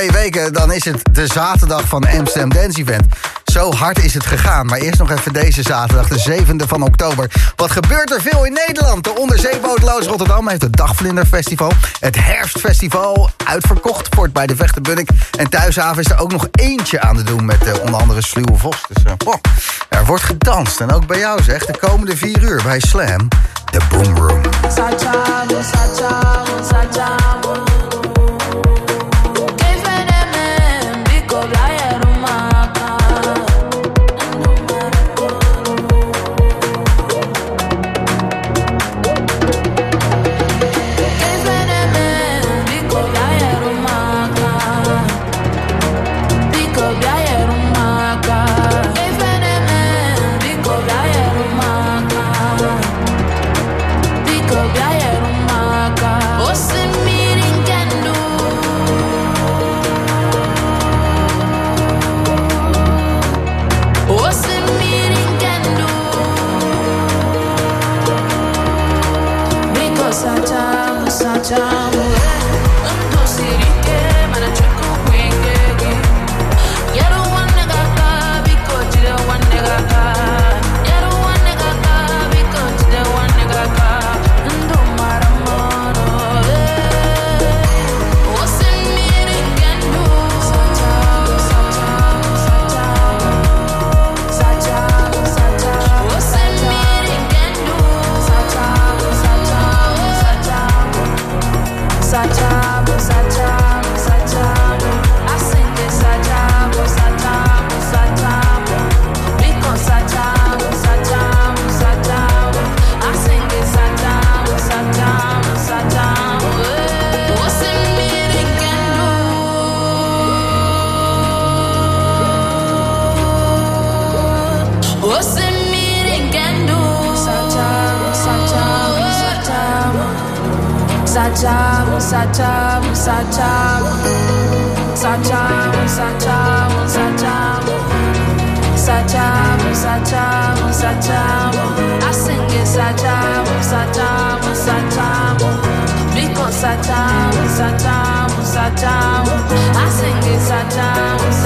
twee weken dan is het de zaterdag van Amsterdam Dance Event. Zo hard is het gegaan. Maar eerst nog even deze zaterdag, de 7e van oktober. Wat gebeurt er veel in Nederland? De onderzeebootloos Rotterdam heeft het Dagvlinderfestival. Het Herfstfestival uitverkocht. Fort bij de Vechtenbunnik. En thuishaven is er ook nog eentje aan te doen met uh, onder andere Sluwe Vos. Dus oh, er wordt gedanst. En ook bij jou zeg, de komende vier uur bij Slam. De Boom Room. Sacha, Sacha, Sacha, Sacha, Sacha, Sacha, Sacha, Sacha, I sing it Sacha, Sacha, Sacha, because Sacha, Sacha, Sacha. I sing it Sacha.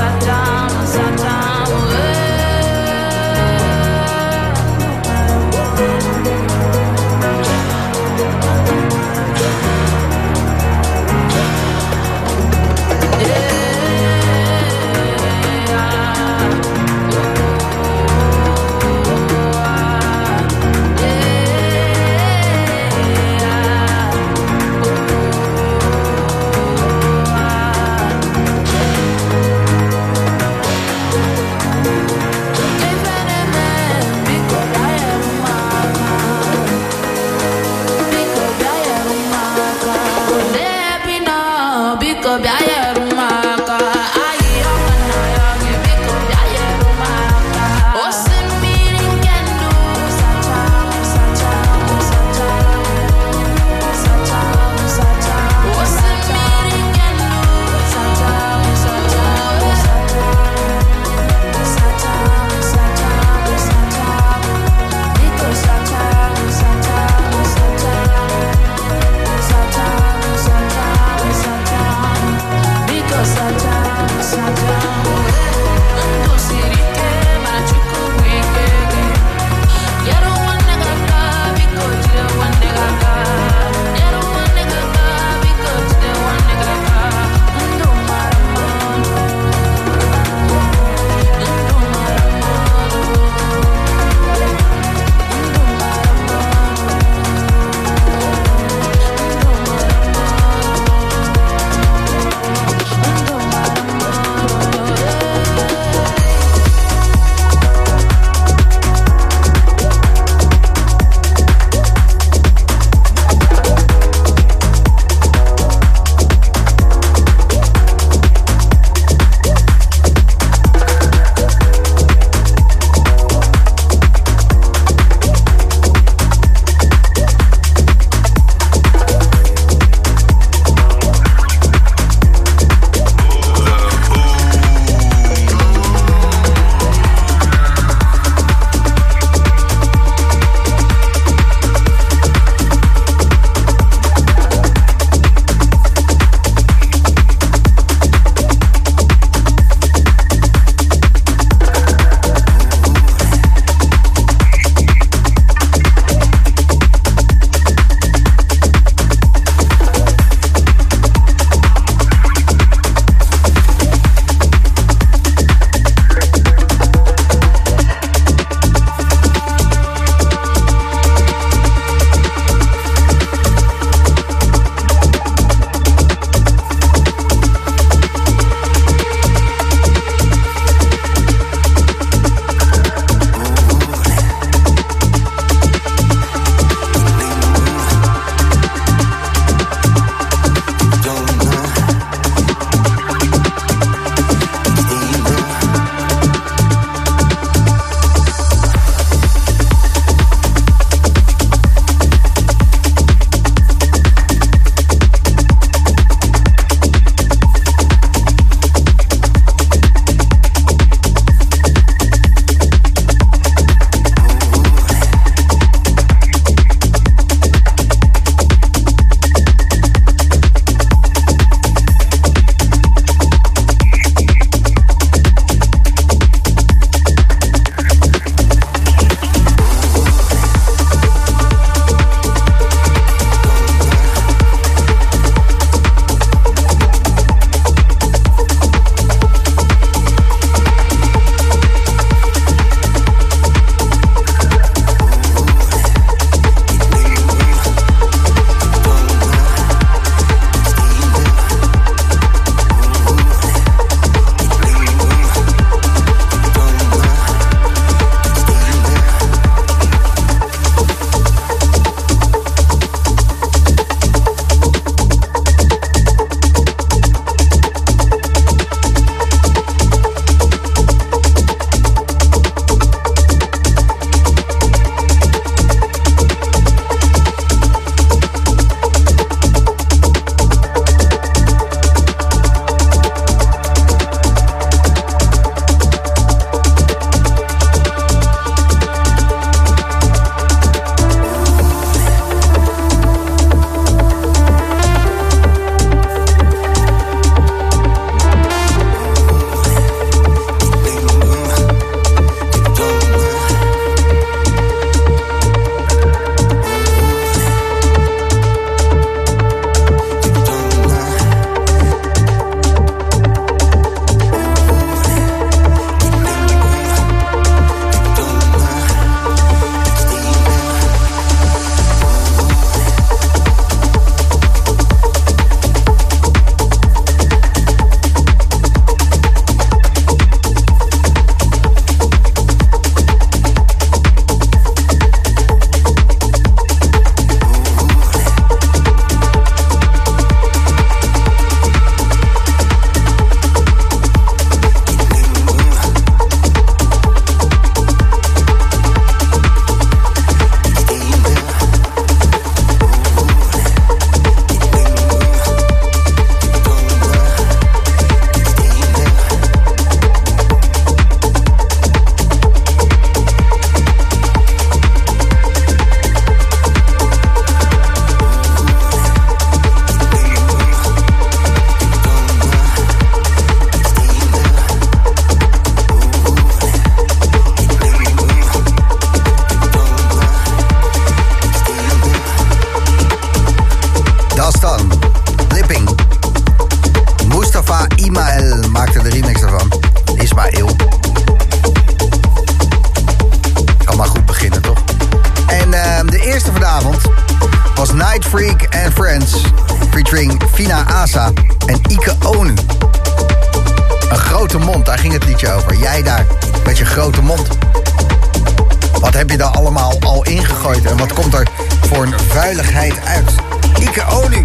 Grote mond, daar ging het liedje over. Jij daar, met je grote mond. Wat heb je daar allemaal al ingegooid en wat komt er voor een vuiligheid uit? Ike Onu.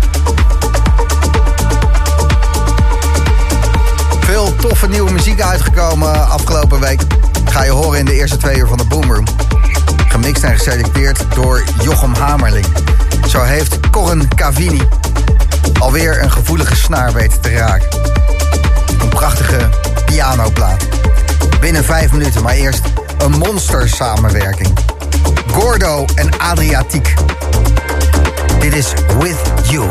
Veel toffe nieuwe muziek uitgekomen afgelopen week. Ga je horen in de eerste twee uur van de Boomroom. Gemixt en geselecteerd door Jochem Hamerling. Zo heeft Corin Cavini alweer een gevoelige snaar weten te raken. Een prachtige pianoplaat. Binnen vijf minuten, maar eerst een monster samenwerking. Gordo en Adriatiek. Dit is With You.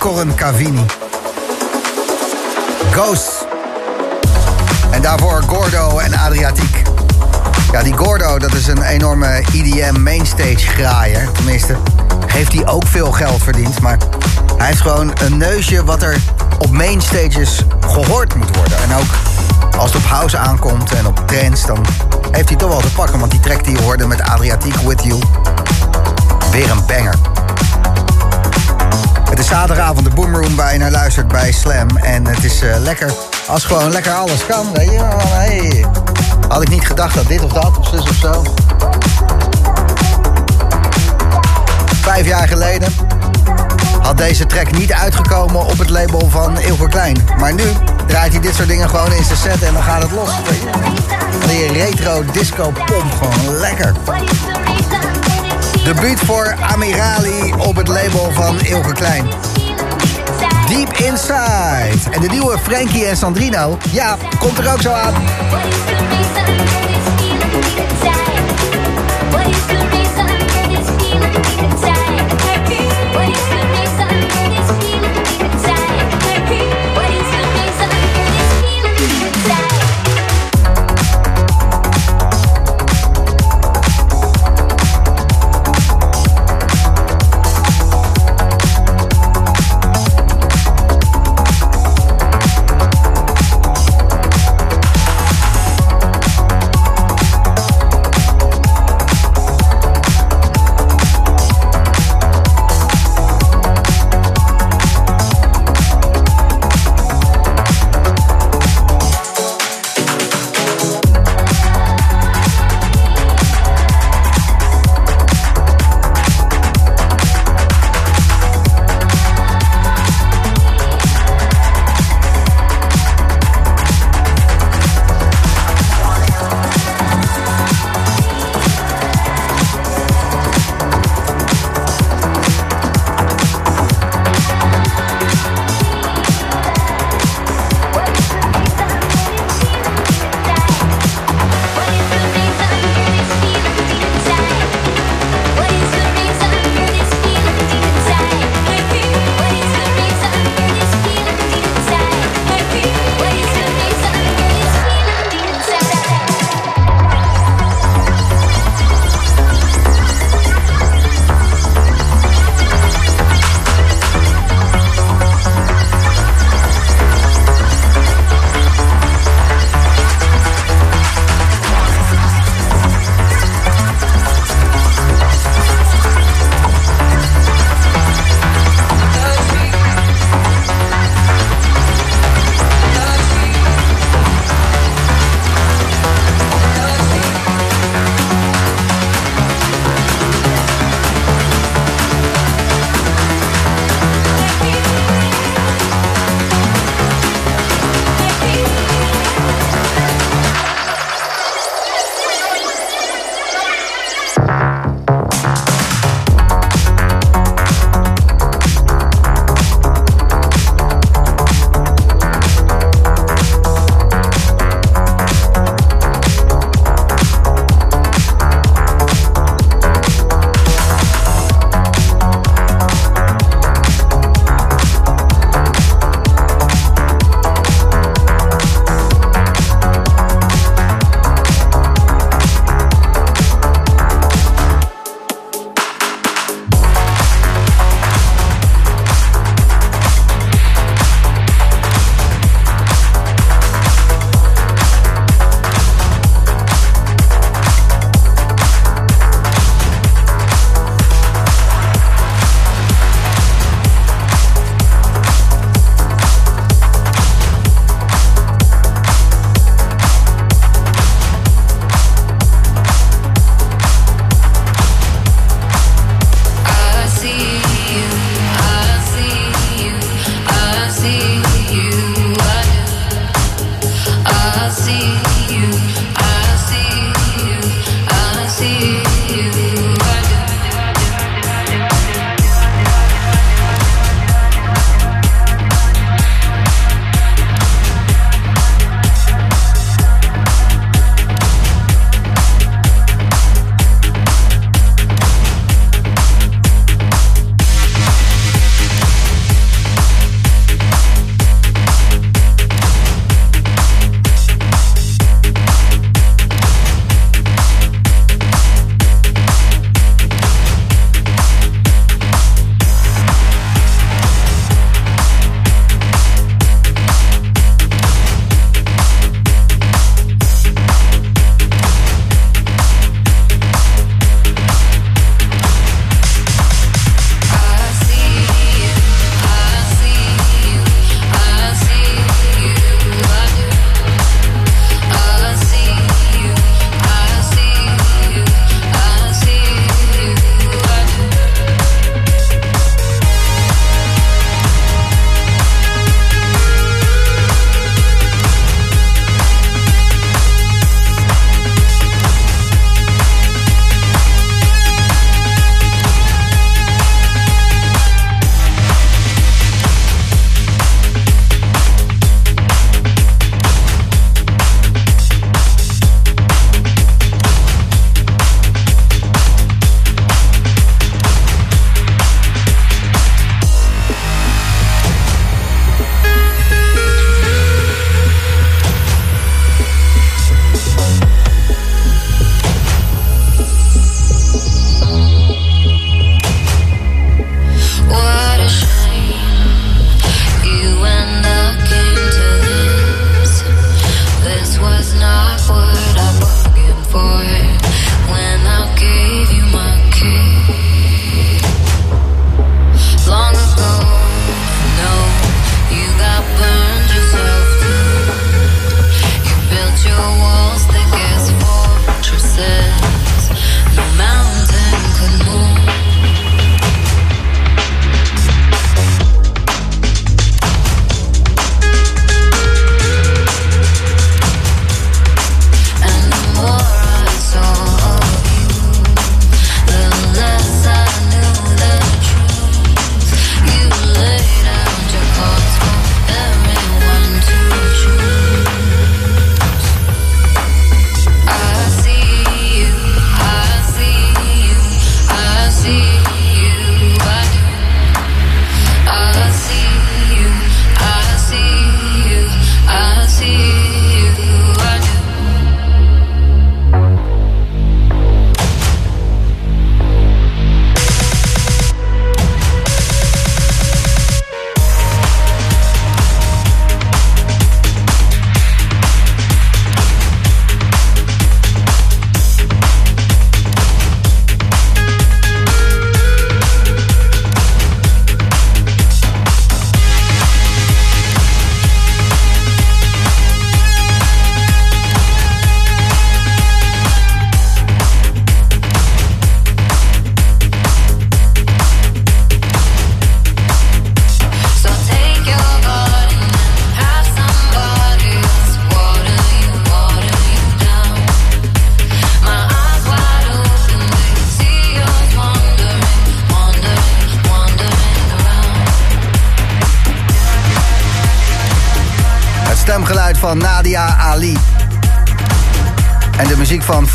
Corin Cavini. Ghost. En daarvoor Gordo en Adriatiek. Ja, die Gordo, dat is een enorme EDM mainstage graaier. Tenminste, heeft hij ook veel geld verdiend. Maar hij heeft gewoon een neusje wat er op mainstages gehoord moet worden. En ook als het op house aankomt en op trends, dan heeft hij toch wel te pakken. Want die track die je hoorde met Adriatiek With You, weer een banger. Het is zaterdagavond de Boomroom bij naar luistert bij Slam. En het is uh, lekker als gewoon lekker alles kan. Hey. Had ik niet gedacht dat dit of dat of zus of zo. Vijf jaar geleden had deze track niet uitgekomen op het label van Ilko Klein. Maar nu draait hij dit soort dingen gewoon in zijn set en dan gaat het los. Die retro disco pomp gewoon lekker. Debuut voor Amirali op het label van Ilke Klein. Deep Inside. En de nieuwe Frankie en Sandrino, ja, komt er ook zo aan.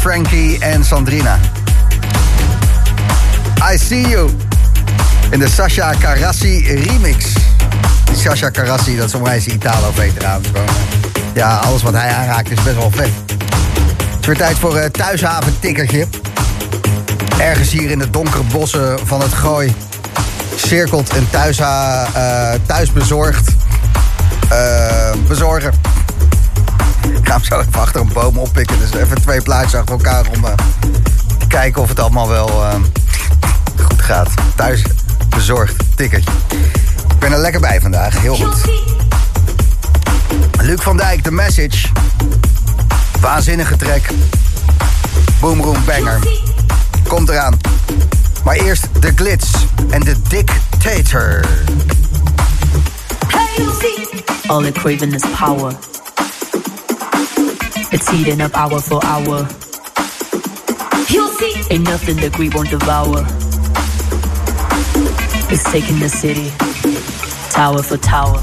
Frankie en Sandrina. I See You. In de Sasha Carassi remix. Die Sasha Carassi, dat is onwijs Italo-veteraan. Ja, alles wat hij aanraakt is best wel vet. Het is weer tijd voor een thuishaven-tikkertje. Ergens hier in de donkere bossen van het Gooi... cirkelt een thuisha, uh, thuisbezorgd uh, bezorger. Ik ga hem zo even achter een boom oppikken. Dus even twee plaatjes achter elkaar om uh, te kijken of het allemaal wel uh, goed gaat. Thuis bezorgd ticketje. Ik ben er lekker bij vandaag. Heel goed. Luc van Dijk, The Message. Waanzinnige track. Boom Room Banger. Komt eraan. Maar eerst de Glitz en de Dictator. All it craving is power. It's heating up hour for hour. You'll see. Ain't nothing that we won't devour. It's taking the city, tower for tower.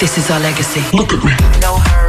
This is our legacy. Look at me. No hurry.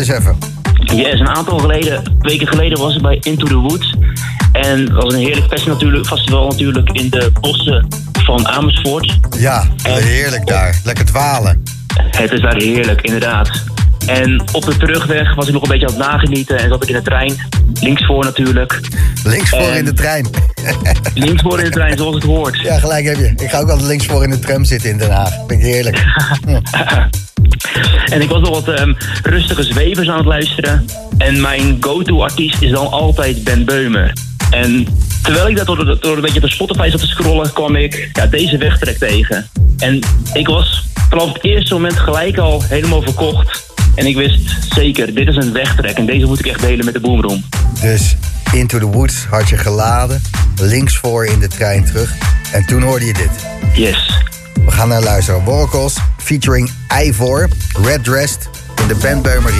Eens even. Yes, een aantal geleden, weken geleden was ik bij Into the Woods. En het was een heerlijk festival natuurlijk, festival natuurlijk in de bossen van Amersfoort. Ja, heerlijk daar. Lekker dwalen. Het is daar heerlijk, inderdaad. En op de terugweg was ik nog een beetje aan het nagenieten en zat ik in de trein. Linksvoor natuurlijk. Linksvoor En- in de trein. Linksvoor in de trein, zoals het hoort. Ja, gelijk heb je. Ik ga ook altijd linksvoor in de tram zitten in Den Haag. Vind ik heerlijk. En ik was nog wat ehm, rustige zwevers aan het luisteren. En mijn go-to artiest is dan altijd Ben Beumer. En terwijl ik dat door, door een beetje op Spotify zat te scrollen, kwam ik ja, deze wegtrek tegen. En ik was vanaf het eerste moment gelijk al helemaal verkocht. En ik wist zeker, dit is een wegtrek. En deze moet ik echt delen met de Boomroom. Dus Into the Woods had je geladen. Linksvoor in de trein terug. En toen hoorde je dit. Yes. We gaan naar luisteren. Workles featuring Ivor, Red Dressed in de Ben Beumer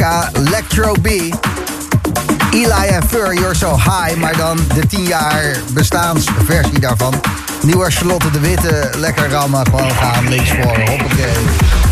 Electro B. Eli en Fur, You're So High, maar dan de 10 jaar bestaansversie daarvan. Nieuwe Charlotte de Witte, lekker rammen, gewoon gaan, links voor, hoppakee.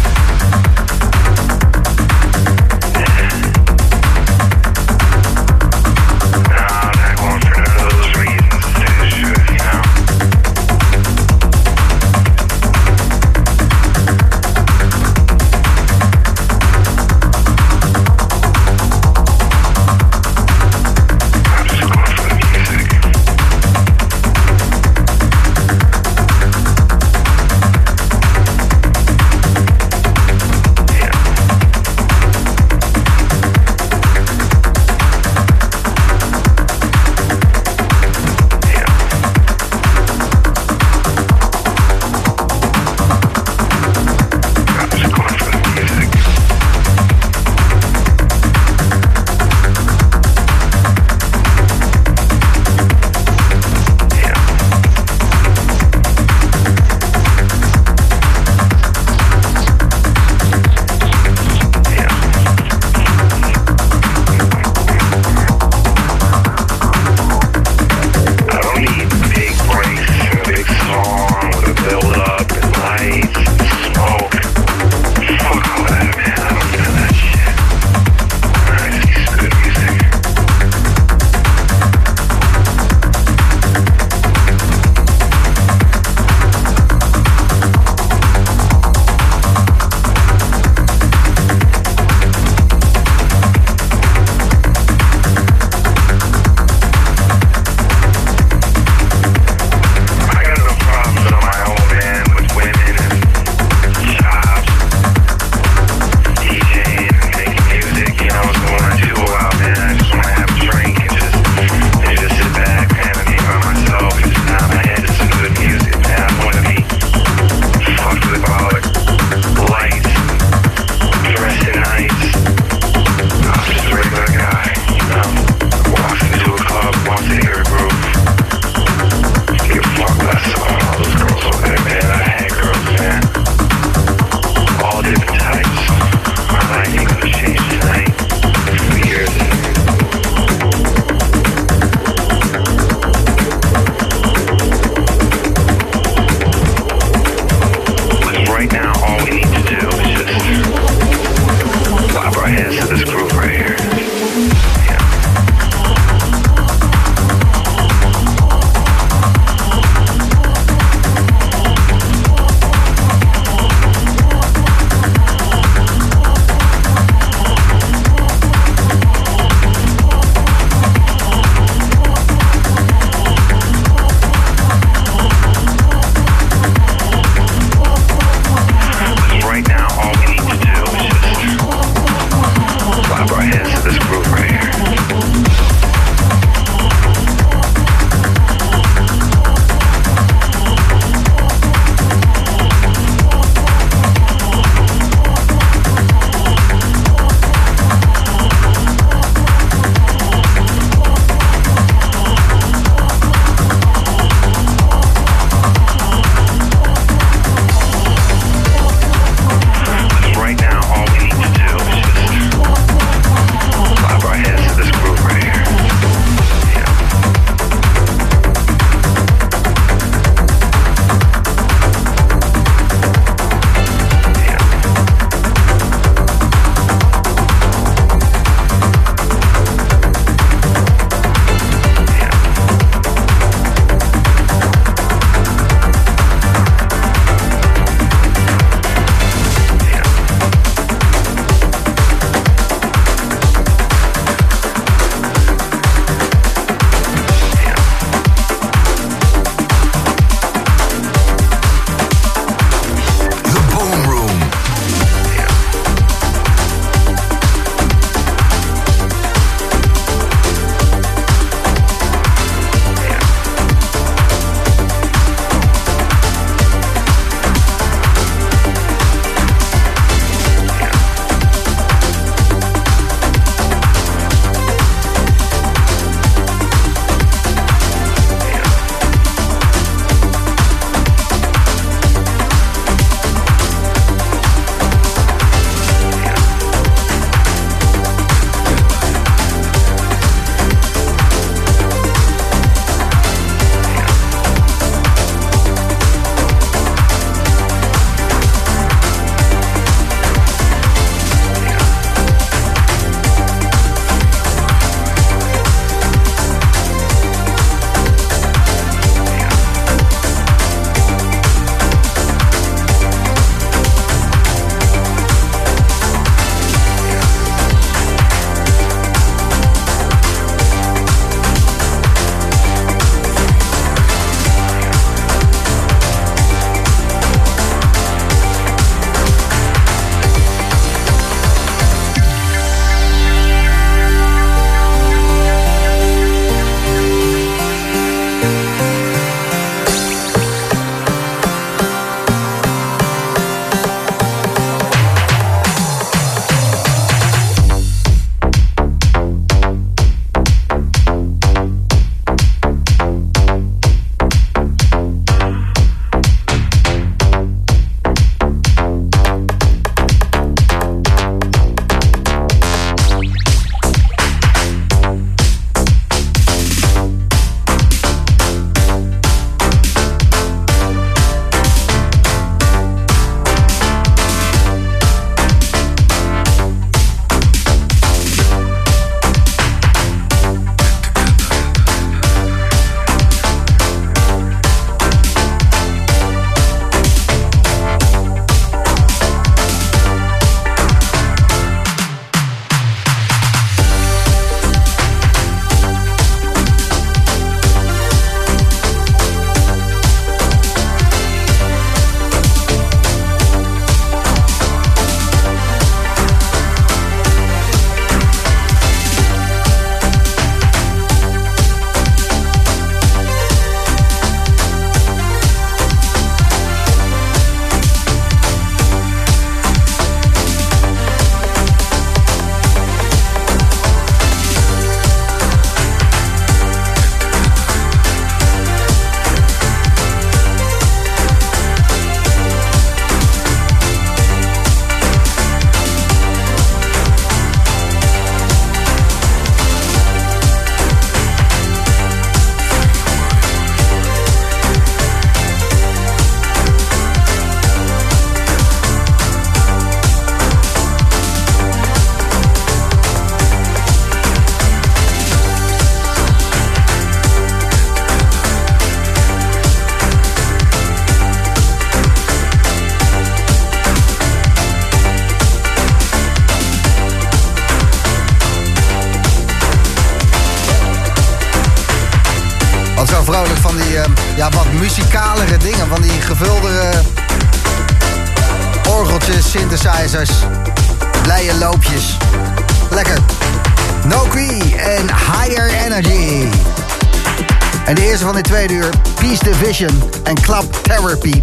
En Club Therapy.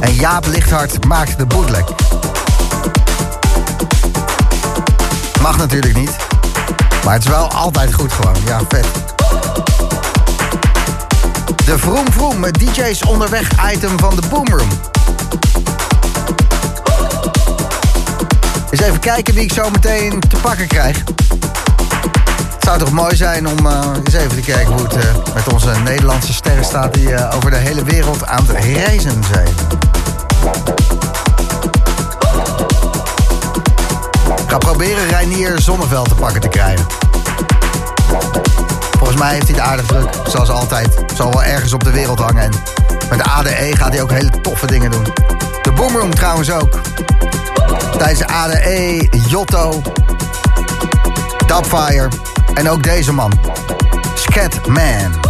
En Jaap Lichthart maakt de bootleg. Mag natuurlijk niet. Maar het is wel altijd goed gewoon. Ja, vet. De Vroom Vroom met DJ's onderweg item van de Boomroom. Eens even kijken wie ik zo meteen te pakken krijg. Zou toch mooi zijn om eh, eens even te kijken hoe het eh, met onze Nederlandse sterren staat... die eh, over de hele wereld aan het reizen zijn. Ik ga proberen Reinier Zonneveld te pakken te krijgen. Volgens mij heeft hij het aardig druk, zoals altijd. Zal wel ergens op de wereld hangen. En met de ADE gaat hij ook hele toffe dingen doen. De Boomroom trouwens ook. Tijdens de ADE, Jotto, Dubfire en ook deze man. Scatman.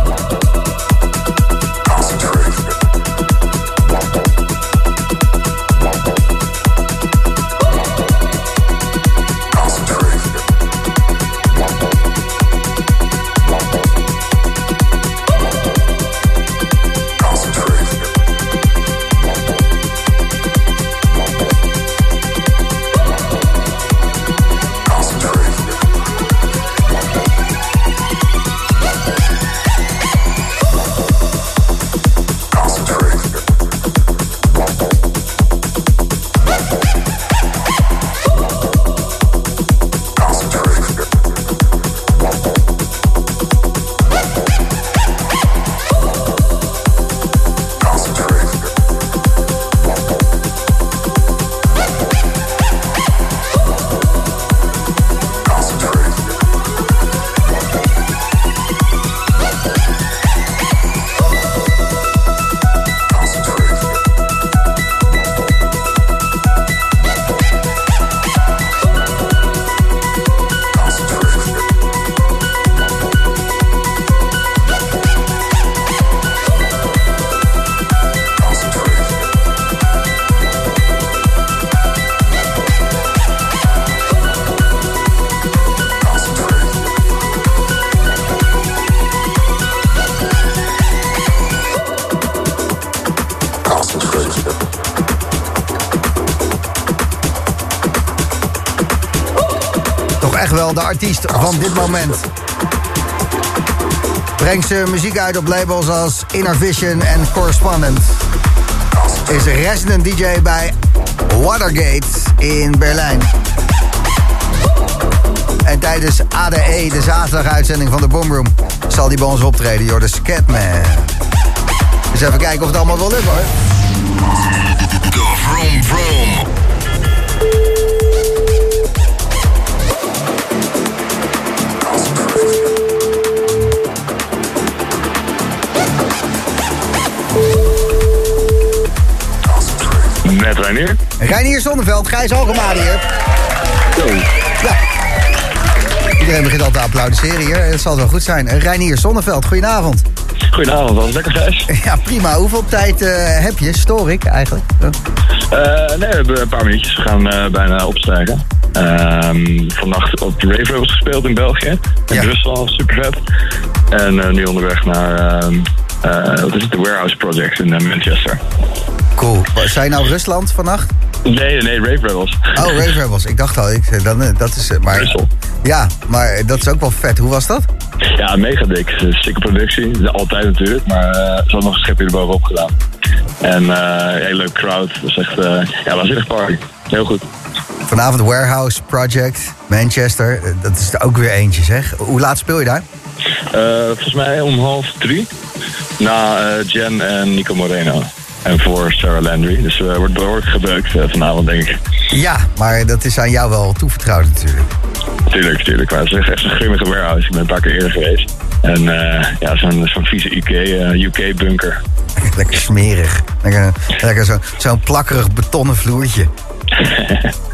Artiest van dit moment. Brengt ze muziek uit op labels als Inner Vision en Correspondent. Is resident DJ bij Watergate in Berlijn. En tijdens ADE, de zaterdaguitzending van de Boomroom, zal die bij ons optreden, joh, de Scatman. Dus even kijken of het allemaal wel lukt hoor. Met Reinier. Reinier Zonneveld, Gijs Alkemaar hier. Ja. Iedereen begint al te applaudisseren hier. Het zal wel goed zijn. Reinier Zonneveld, goedenavond. Goedenavond, het lekker Gijs? Ja, prima. Hoeveel tijd eh, heb je? Stoor ik eigenlijk? Eh, nee, we hebben een paar minuutjes. We gaan eh, bijna opstijgen. Ehm, vannacht op de Rave gespeeld in België. In Ja. Brussel, super vet. En nu onderweg naar, ehm, eh, wat is het, de Warehouse Project in Manchester. Cool. Zijn nou Rusland vannacht? Nee, nee, Rave Rebels. Oh, Rave Rebels. Ik dacht al, ik, eh, dan, eh, dat is... eh, maar, ja, maar dat is ook wel vet. Hoe was dat? Ja, mega dik. Sikke productie. Altijd natuurlijk, maar eh, er zat nog een schepje erbovenop gedaan. En eh hele leuke crowd. Dat was echt, eh ja, waanzinnig party. Heel goed. Vanavond Warehouse Project, Manchester. Dat is er ook weer eentje, zeg. Hoe laat speel je daar? Volgens mij om half drie. Na Jen en Nico Moreno. En voor Sarah Landry. Dus er wordt behoorlijk gebeukt eh, vanavond, denk ik. Ja, maar dat is aan jou wel toevertrouwd natuurlijk. Tuurlijk, tuurlijk. Maar het is echt- een grimmige warehouse. Ik ben een paar keer eerder geweest. En eh, ja, zo'n zo'n vieze UK, UK-bunker. Lekker smerig. Lekker, lekker zo- zo'n plakkerig betonnen vloertje.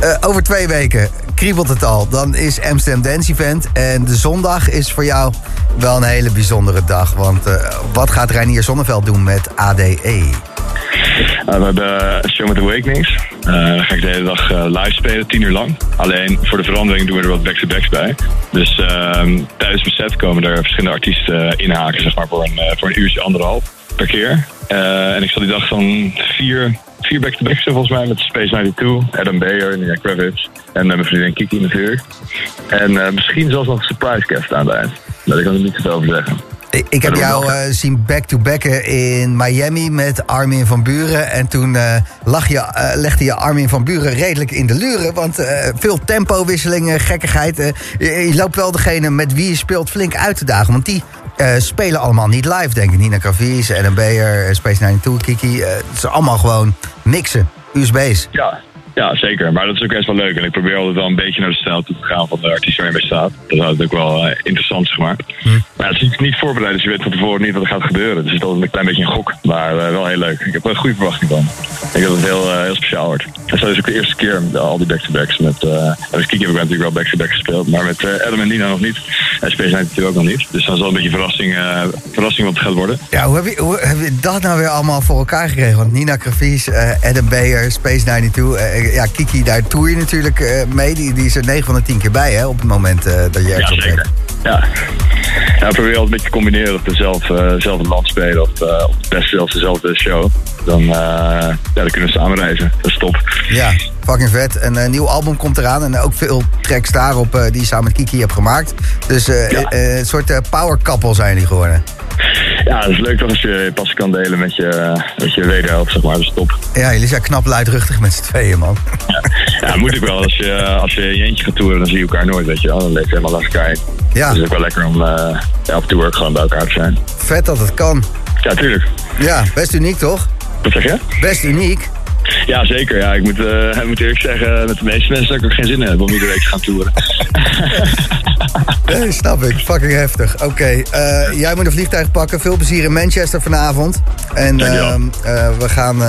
Eh, over twee weken kriebelt het al. Dan is Amsterdam Dance Event. En de zondag is voor jou wel een hele bijzondere dag. Want eh, wat gaat Reinier Zonneveld doen met? ADE? Uh, we hebben een show met Awakenings. Uh, ga ik de hele dag live spelen, tien uur lang. Alleen voor de verandering doen we er wat back-to-backs bij. Dus ehm, tijdens mijn set komen er verschillende artiesten inhaken, zeg maar, voor een, voor een uurtje, anderhalf per keer. en ik zal die dag dan vier, vier back-to-backs volgens mij, met Space 92, Adam Beyer, Nia Kravitz en mijn vriendin Kiki natuurlijk. En misschien zelfs nog een surprise guest aan het eind. Daar kan ik niet zoveel over zeggen. Ik, ik heb jou uh, zien back-to-backen in Miami met Armin van Buren. En toen uh, lag je, uh, legde je Armin van Buren redelijk in de luren. Want veel tempowisselingen, gekkigheid. Je, je, loopt wel degene met wie je speelt flink uit te dagen. Want die spelen allemaal niet live, denk ik. Nina Cavies, Adam Beyer, Space 92, Kiki. het is allemaal gewoon mixen, USB's. Ja, ja, zeker. Maar dat is ook best wel leuk. En ik probeer altijd wel een beetje naar de stijl toe te gaan van de artiest waar je staat. Dat is natuurlijk wel uh, interessant, zeg maar. Hm. Maar het is niet voorbereid, dus je weet van tevoren niet wat er gaat gebeuren. Dus het is altijd een klein beetje een gok. Maar uh, wel heel leuk. Ik heb er een goede verwachting van. Ik denk dat het heel, uh, heel speciaal wordt. En zo is ook de eerste keer al die back-to-backs. Met, dus Kiki heb ik natuurlijk wel back-to-back gespeeld. Maar met Adam en Nina nog niet. En Space Night natuurlijk ook nog niet. Dus dan zal een beetje verrassing, verrassing wat het gaat worden. Ja, hoe heb, je, hoe heb je dat nou weer allemaal voor elkaar gekregen? Want Nina Gravies, Adam Beyer, Space 92. Ja, Kiki, daar toer je natuurlijk uh, mee. Die, die is er 9 van de 10 keer bij, hè, op het moment uh, dat je ergens ja, zeker. Ja. ja, probeer altijd een beetje te combineren op dezelfde, uh, land spelen of, uh, of best zelfs dezelfde show. Dan, ja, dan kunnen we samen reizen. Dat is top. Ja, fucking vet. Een nieuw album komt eraan en ook veel tracks daarop die je samen met Kiki hebt gemaakt. Dus ja. een soort power couple zijn die geworden. Ja, het is leuk dat als je je passie kan delen met je, met je wederhelft, zeg maar. Dat is top. Ja, jullie zijn knap luidruchtig met z'n tweeën, man. Ja, ja moet ik wel. Als je, als je je eentje gaat toeren, dan zie je elkaar nooit, weet je wel. Dan leef je helemaal langs elkaar heen. Ja. Dus het is ook wel lekker om uh, ja, op tour gewoon bij elkaar te zijn. Vet dat het kan. Ja, tuurlijk. Ja, best uniek, toch? Wat zeg je? Best uniek. Ja, zeker. Ja, ik moet, uh, ik moet eerlijk zeggen, met de meeste mensen heb ik ook geen zin in hebben om iedere week te gaan toeren. nee, snap ik. Fucking heftig. Oké, okay, uh, jij moet een vliegtuig pakken. Veel plezier in Manchester vanavond. En uh, we gaan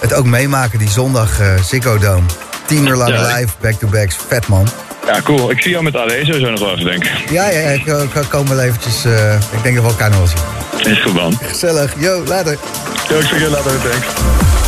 het ook meemaken, die zondag Ziggo Dome. Tien uur lang ja, live, back-to-backs. Vet, man. Ja, cool. Ik zie jou met AD sowieso nog wel even, denk ik. Ja, ja, ik, ik kom wel eventjes... ik denk dat we elkaar nog wel zien. Is goed, man. Gezellig. Yo, later. Yo, ik zeg je later. Thanks.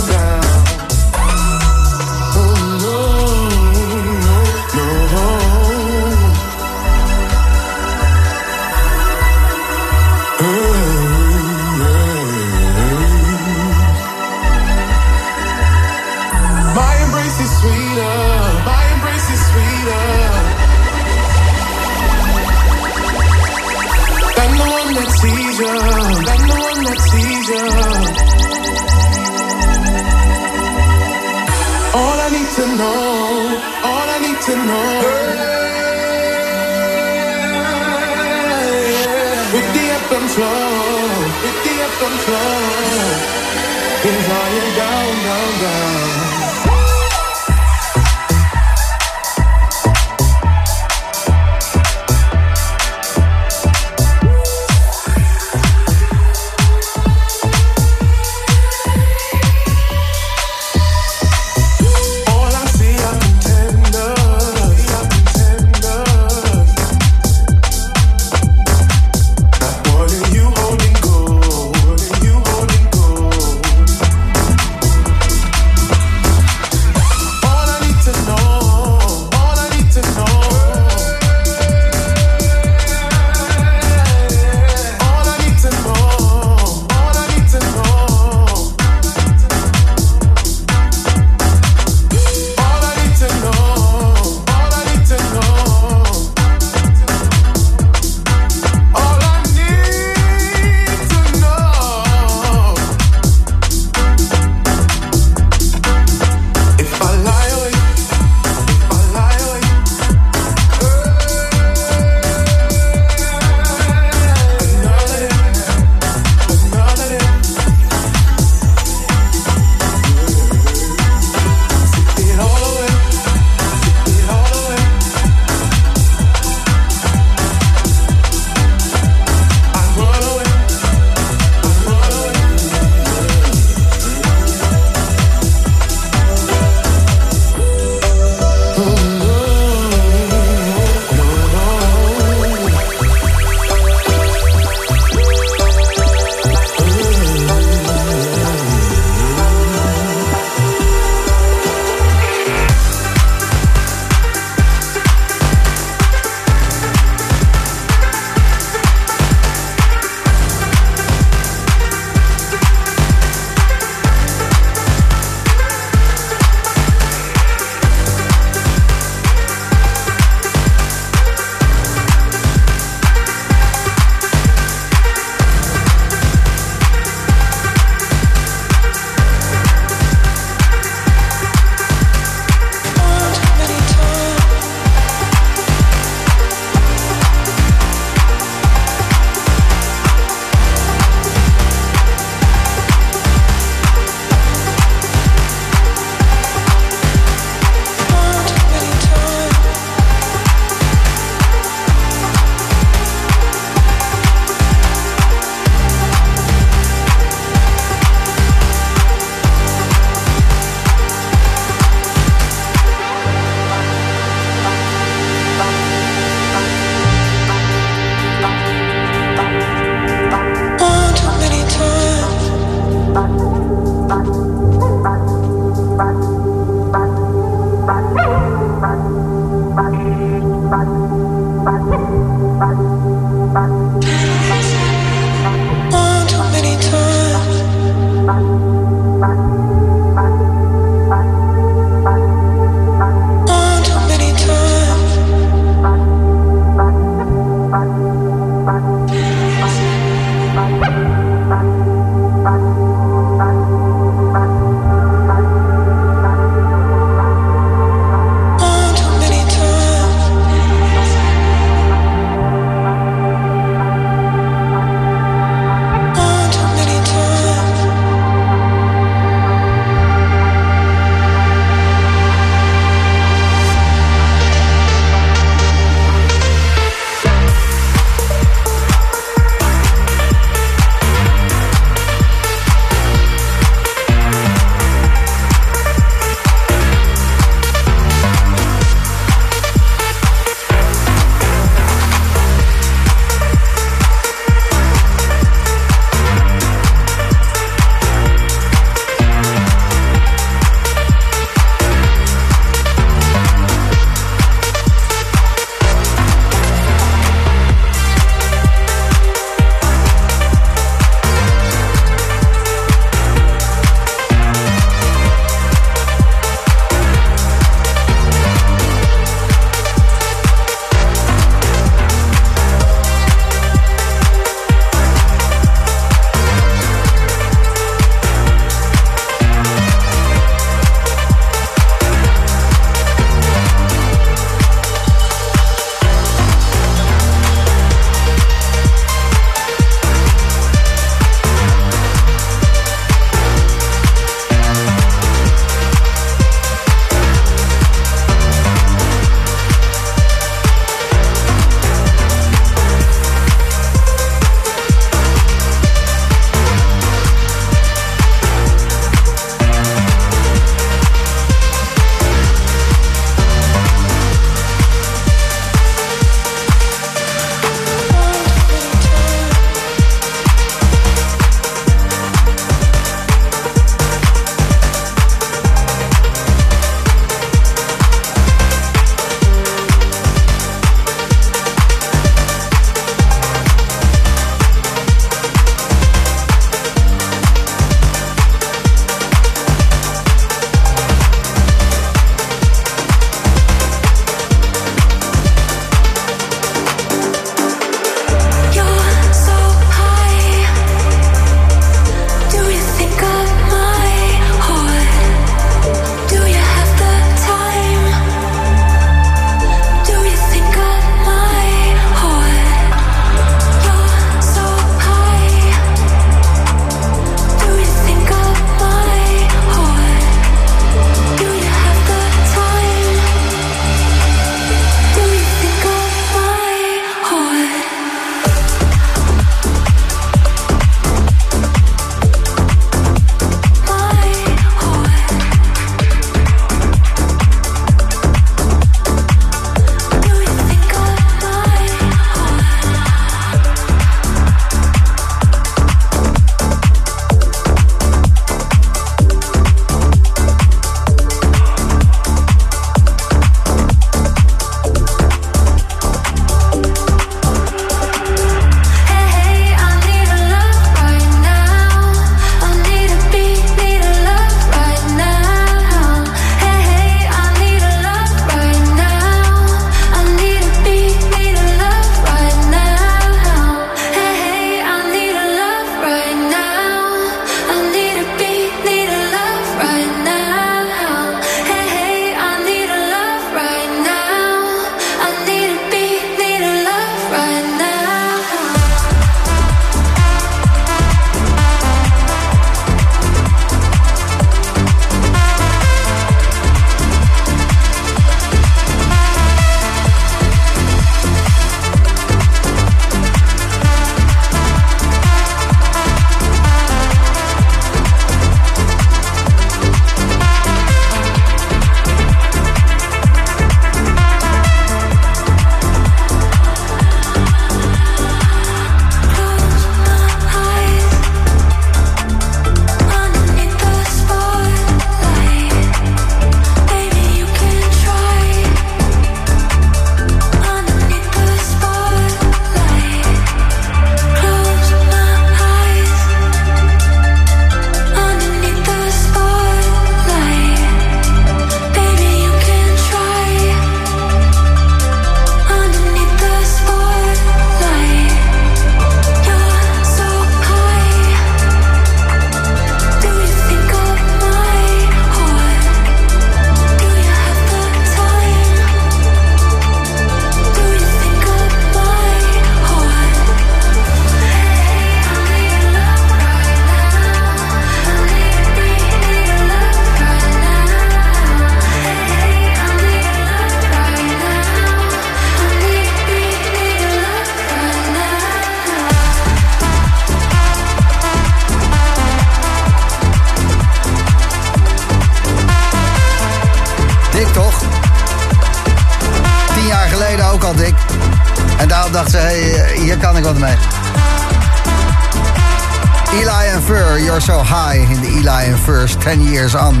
10 Years On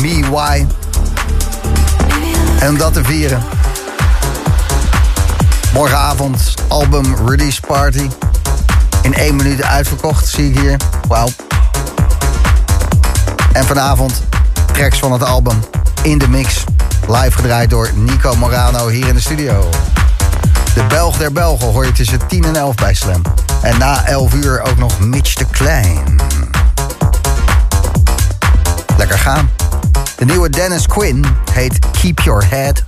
Me Why. En om dat te vieren. Morgenavond album release party. In één minuut uitverkocht, zie ik hier. Wauw. En vanavond tracks van het album in de mix. Live gedraaid door Nico Morano hier in de studio. De Belg der Belgen hoor je tussen 10 en 11 bij Slam. En na 11 uur ook nog Mitch de Klein. Lekker gaan. De nieuwe Dennis Quinn heet Keep Your Head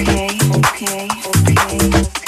okay, okay, okay.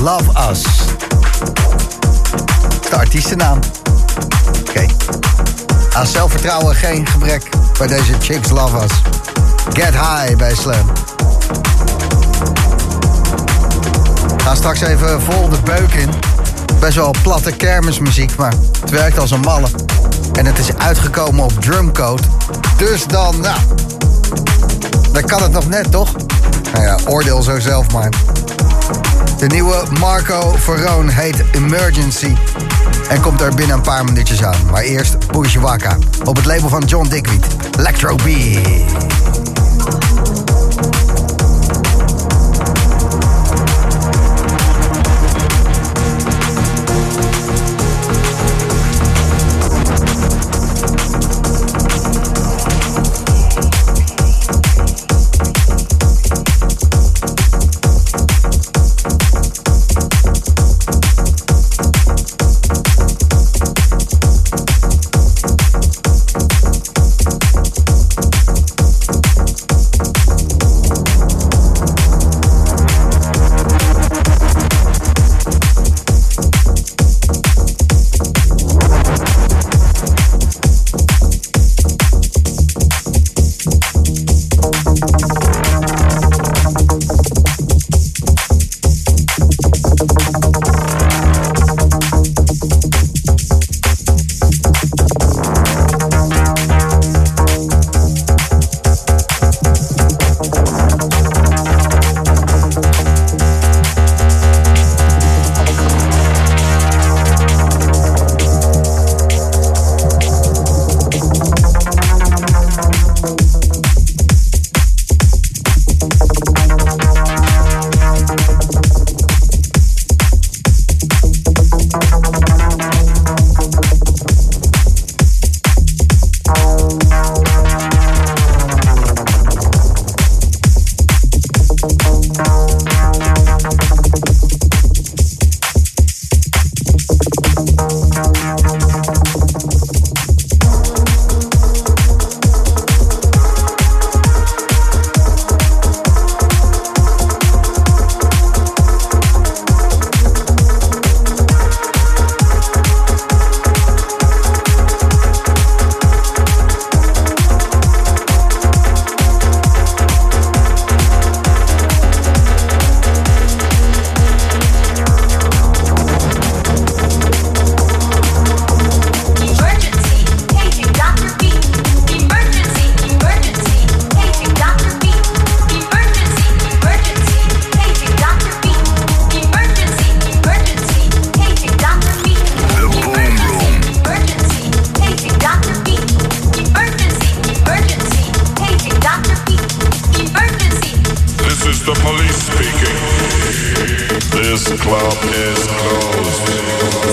Love Us. De artiestennaam. Oké. Aan zelfvertrouwen geen gebrek bij deze Chicks Love Us. Get High bij Slam. Ga straks even vol de beuk in. Best wel platte kermismuziek, maar het werkt als een malle. En het is uitgekomen op Drumcode. Dus dan, nou... Dan kan het nog net, toch? Nou ja, oordeel zo zelf maar. De nieuwe Marco Verroon heet Emergency. En komt er binnen een paar minuutjes aan. Maar eerst Bushwaka. Op het label van John Dickweed. Electro B.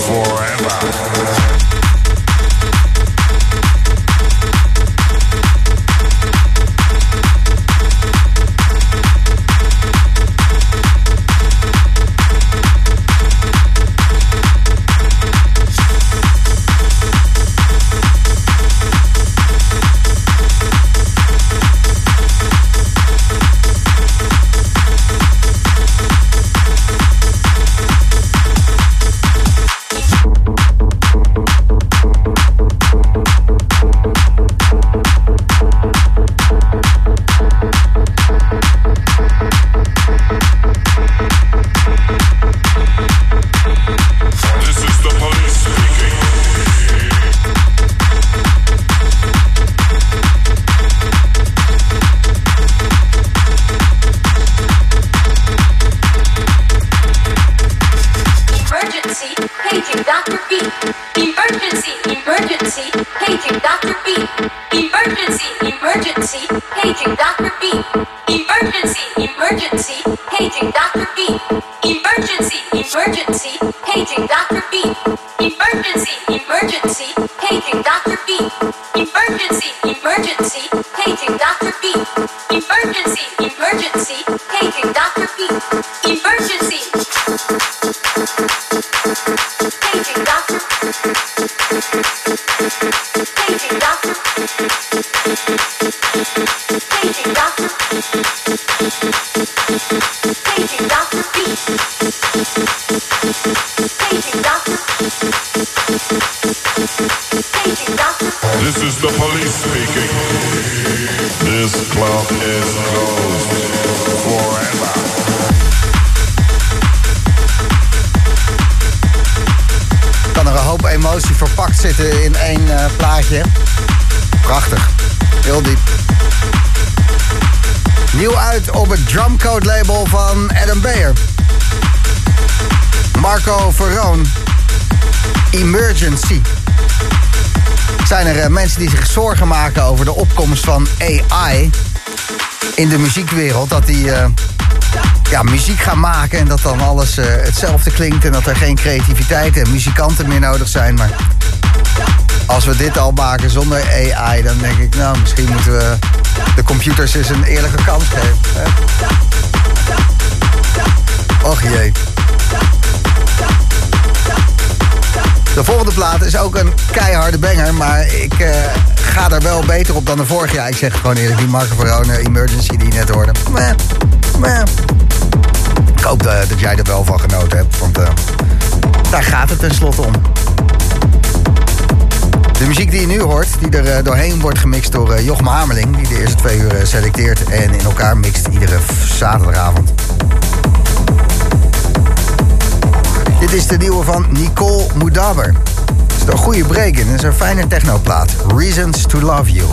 forever. Muziekwereld? Dat die eh, ja, muziek gaan maken en dat dan alles eh, hetzelfde klinkt en dat er geen creativiteit en muzikanten meer nodig zijn. Maar als we dit al maken zonder AI, dan denk ik, nou, misschien moeten we de computers eens een eerlijke kans geven. Hè? Och jee. De volgende plaat is ook een keiharde banger, maar ik eh, ga er wel beter op dan de vorige. Ja, ik zeg gewoon eerlijk, die Marco Verone Emergency die je net hoorde. Meh, meh. Ik hoop eh, dat jij er wel van genoten hebt, want eh, daar gaat het tenslotte om. De muziek die je nu hoort, die er eh, doorheen wordt gemixt door eh, Jochem Hamerling... die de eerste twee uur eh, selecteert en in elkaar mixt iedere zaterdagavond. Is de nieuwe van Nicole Moudaber. Er zit een goede break in, het is een fijne technoplaat. Reasons to Love You.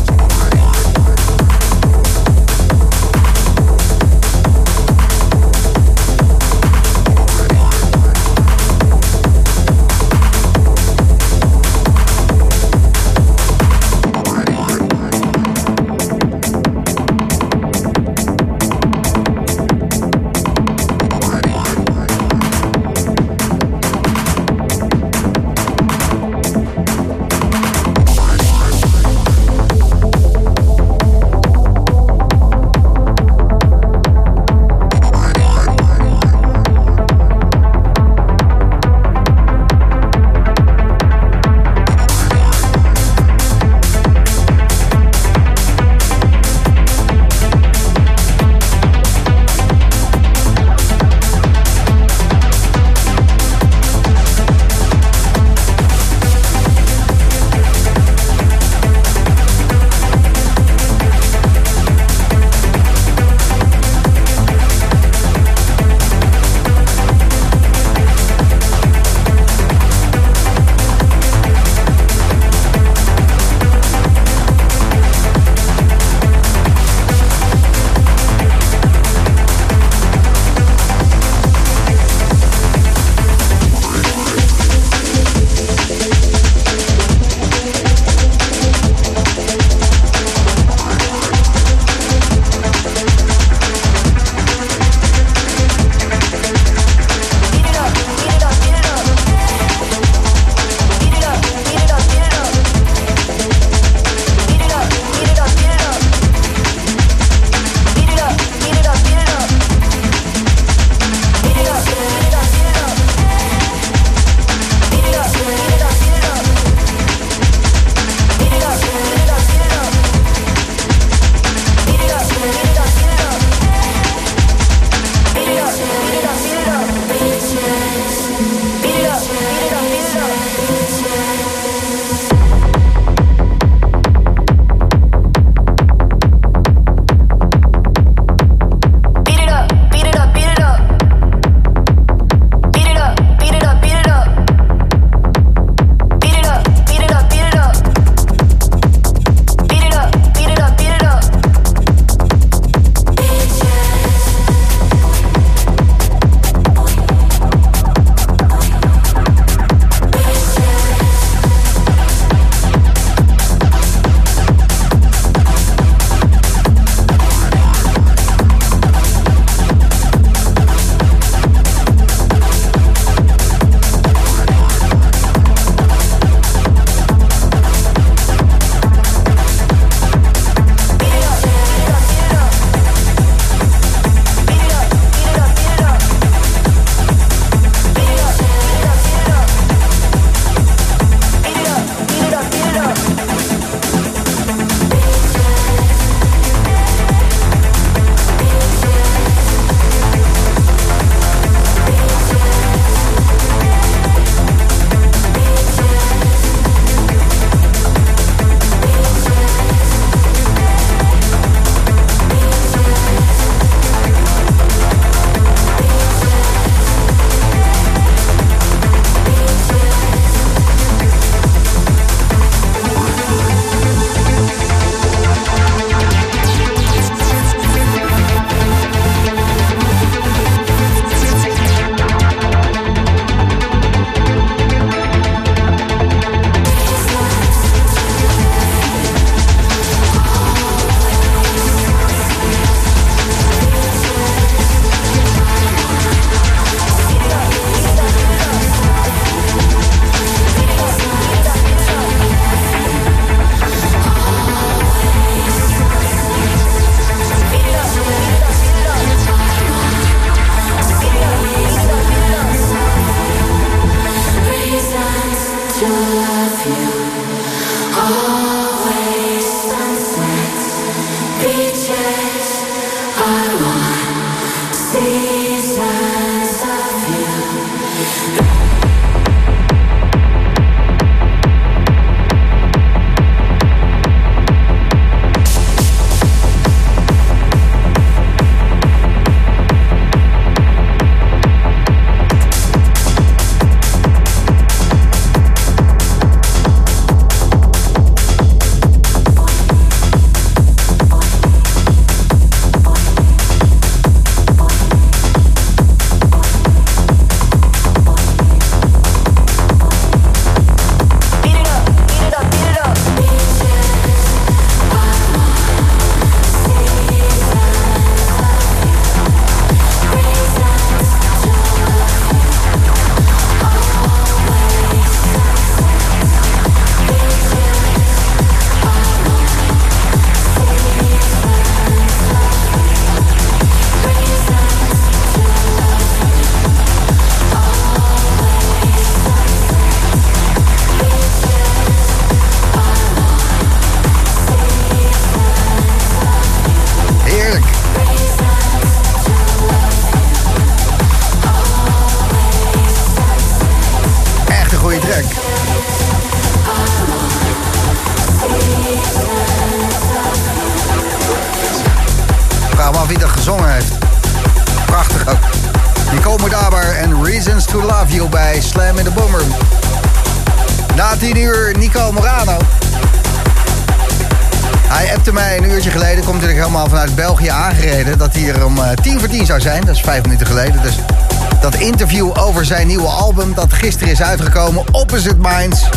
Zijn nieuwe album dat gisteren is uitgekomen, Opposite Minds...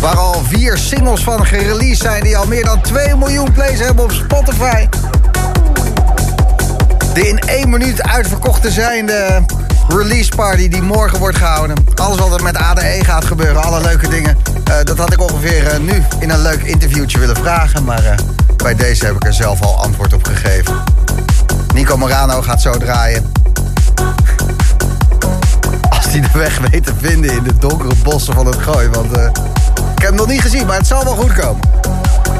waar al vier singles van gereleased zijn die al meer dan 2 miljoen plays hebben op Spotify... De in één minuut uitverkochte zijnde release party die morgen wordt gehouden. Alles wat er met ADE gaat gebeuren, alle leuke dingen. eh, dat had ik ongeveer eh, nu in een leuk interviewtje willen vragen. Maar eh, bij deze heb ik er zelf al antwoord op gegeven. Nico Morano gaat zo draaien. Hij de weg weet te vinden in de donkere bossen van het gooi. Want eh, ik heb hem nog niet gezien, maar het zal wel goed komen.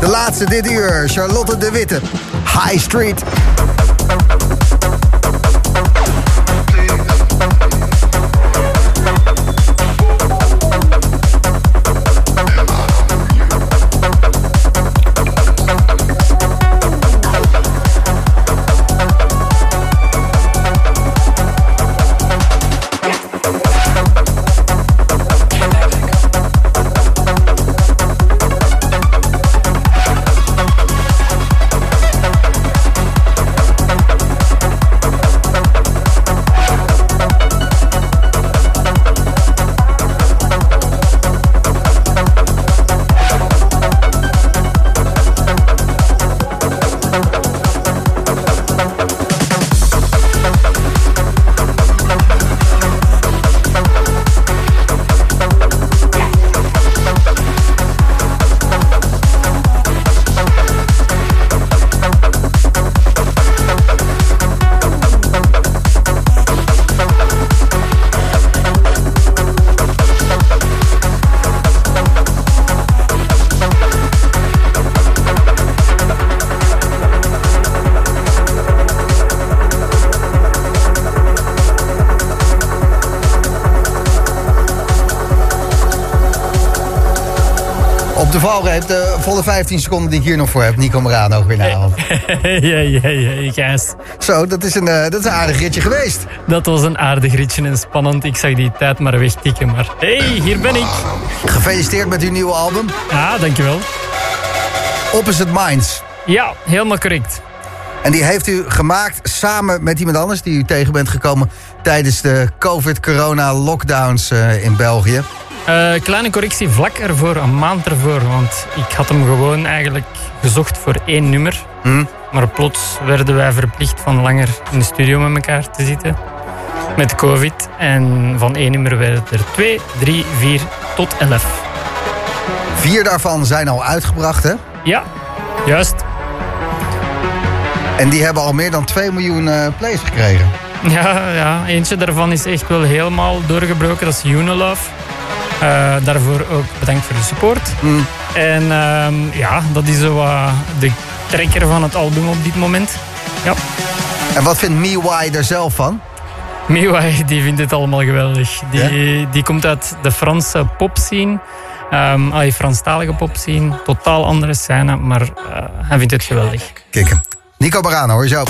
De laatste dit uur, Charlotte de Witte. High Street. De volle 15 seconden die ik hier nog voor heb. Nico Morano weer naar hand. Gijs. Zo, dat is, een, eh, dat is een aardig ritje geweest. Dat was een aardig ritje en spannend. Ik zag die tijd maar wegtikken, maar hey, hier ben ik. Gefeliciteerd met uw nieuwe album. Ja, dankjewel. Opposite Minds. Ja, helemaal correct. En die heeft u gemaakt samen met iemand anders die u tegen bent gekomen tijdens de COVID-corona-lockdowns eh, in België. Eh, kleine correctie vlak ervoor, een maand ervoor. Want ik had hem gewoon eigenlijk gezocht voor één nummer. Hm? Maar plots werden wij verplicht van langer in de studio met elkaar te zitten. Met COVID. En van één nummer werden er twee, drie, vier tot elf. Vier daarvan zijn al uitgebracht, hè? Ja, juist. En die hebben al meer dan 2 miljoen eh, plays gekregen. Ja, ja, eentje daarvan is echt wel helemaal doorgebroken. Dat is Unilove. Eh, daarvoor ook bedankt voor de support. En ehm, ja, dat is zo de trekker van het album op dit moment. Ja. En wat vindt Miwai er zelf van? Miwai, die vindt het allemaal geweldig. Die, die komt uit de Franse popscene. Um, allee, Franstalige popscene. Totaal andere scène, maar eh, hij vindt het geweldig. Kikken. Nico Barano, hoor je zo.